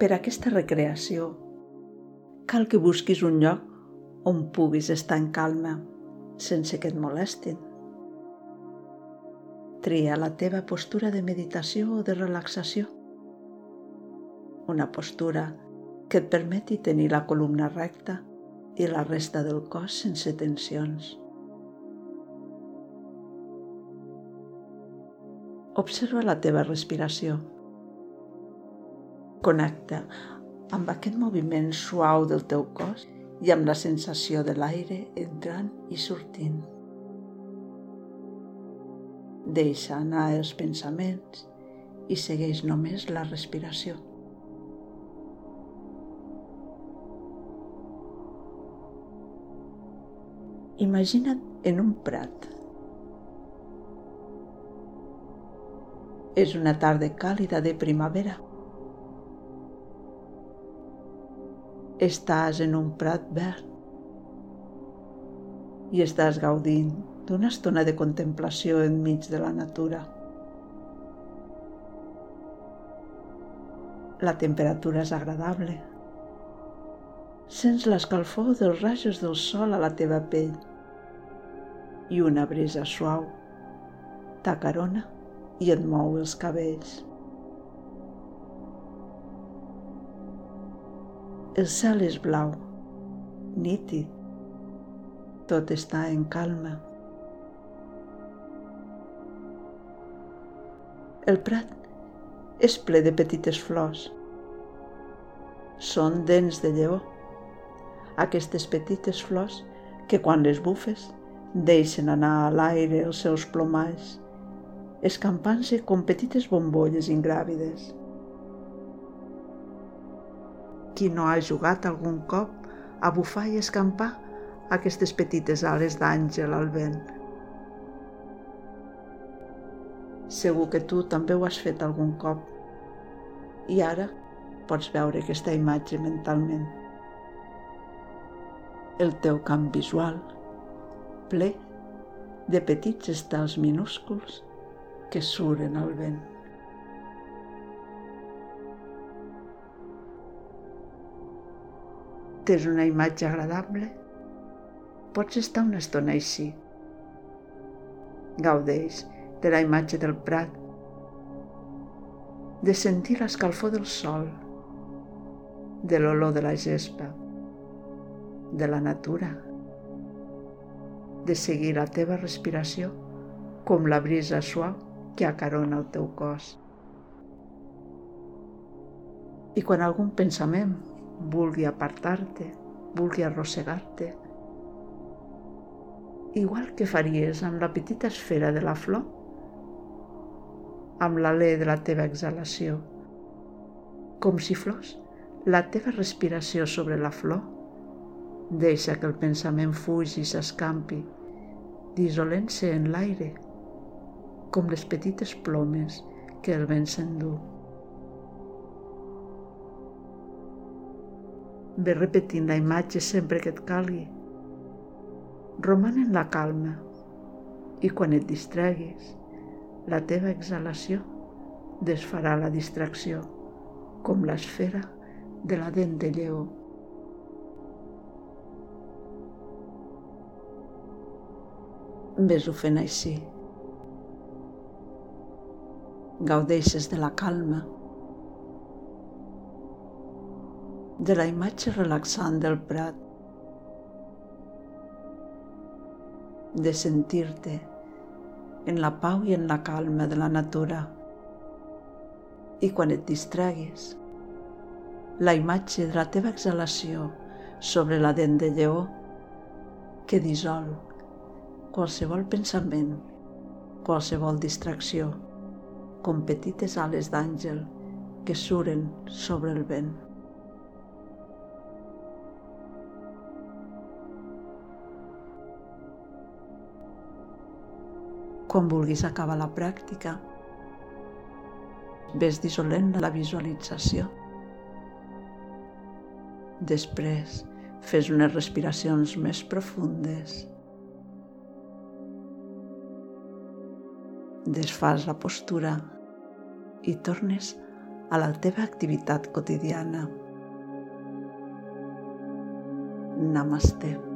Per aquesta recreació, cal que busquis un lloc on puguis estar en calma, sense que et molestin. Tria la teva postura de meditació o de relaxació. Una postura que et permeti tenir la columna recta i la resta del cos sense tensions. Observa la teva respiració. Connecta amb aquest moviment suau del teu cos i amb la sensació de l'aire entrant i sortint. Deixa anar els pensaments i segueix només la respiració. Imagina't en un prat. És una tarda càlida de primavera. Estàs en un prat verd i estàs gaudint d'una estona de contemplació enmig de la natura. La temperatura és agradable. Sents l'escalfor dels rajos del sol a la teva pell i una brisa suau t'acarona i et mou els cabells. El cel és blau, nítid. Tot està en calma. El prat és ple de petites flors. Són dents de lleó. Aquestes petites flors que quan les bufes deixen anar a l'aire els seus plomalls, escampant-se com petites bombolles ingràvides qui no ha jugat algun cop a bufar i escampar aquestes petites ales d'àngel al vent. Segur que tu també ho has fet algun cop. I ara pots veure aquesta imatge mentalment. El teu camp visual, ple de petits estels minúsculs que suren al vent. Tens una imatge agradable? Pots estar una estona així. Gaudeix de la imatge del prat, de sentir l'escalfor del sol, de l'olor de la gespa, de la natura, de seguir la teva respiració com la brisa suau que acarona el teu cos. I quan algun pensament vulgui apartar-te, vulgui arrossegar-te. Igual que faries amb la petita esfera de la flor, amb l'alè de la teva exhalació, com si flors la teva respiració sobre la flor, deixa que el pensament fugi i s'escampi, dissolent-se en l'aire, com les petites plomes que el vent s'endú. Ve repetint la imatge sempre que et calgui. Roman en la calma i quan et distreguis, la teva exhalació desfarà la distracció, com l'esfera de la dent de lleó. Ves-ho fent així. Gaudeixes de la calma de la imatge relaxant del prat, de sentir-te en la pau i en la calma de la natura. I quan et distreguis, la imatge de la teva exhalació sobre la dent de lleó que dissol qualsevol pensament, qualsevol distracció, com petites ales d'àngel que suren sobre el vent. Quan vulguis acabar la pràctica. Ves dissolent la visualització. Després, fes unes respiracions més profundes. Desfas la postura i tornes a la teva activitat quotidiana. Namaste.